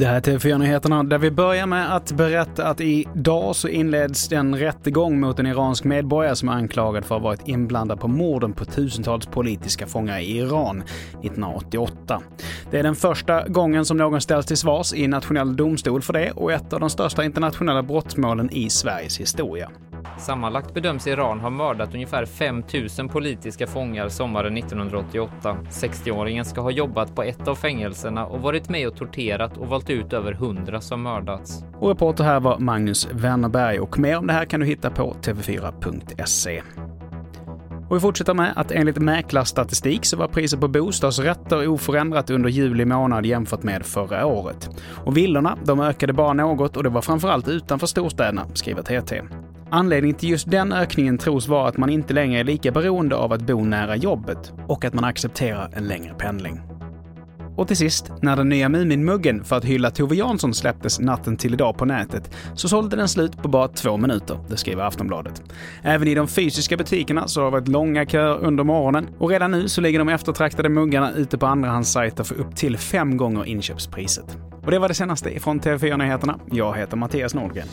Det här är TV4-nyheterna där vi börjar med att berätta att idag så inleds en rättegång mot en iransk medborgare som är anklagad för att ha varit inblandad på morden på tusentals politiska fångar i Iran 1988. Det är den första gången som någon ställs till svars i nationell domstol för det och ett av de största internationella brottmålen i Sveriges historia. Sammanlagt bedöms Iran ha mördat ungefär 5 000 politiska fångar sommaren 1988. 60-åringen ska ha jobbat på ett av fängelserna och varit med och torterat och valt ut över 100 som mördats. Och reporter här var Magnus Wennerberg och mer om det här kan du hitta på tv4.se. Och vi fortsätter med att enligt mäklarstatistik så var priset på bostadsrätter oförändrat under juli månad jämfört med förra året. Och villorna, de ökade bara något och det var framförallt utanför storstäderna, skriver TT. Anledningen till just den ökningen tros vara att man inte längre är lika beroende av att bo nära jobbet och att man accepterar en längre pendling. Och till sist, när den nya Muminmuggen för att hylla Tove Jansson släpptes natten till idag på nätet så sålde den slut på bara två minuter, det skriver Aftonbladet. Även i de fysiska butikerna så har det varit långa köer under morgonen och redan nu så ligger de eftertraktade muggarna ute på andrahandssajter för upp till fem gånger inköpspriset. Och det var det senaste från TV4 Nyheterna. Jag heter Mattias Nordgren.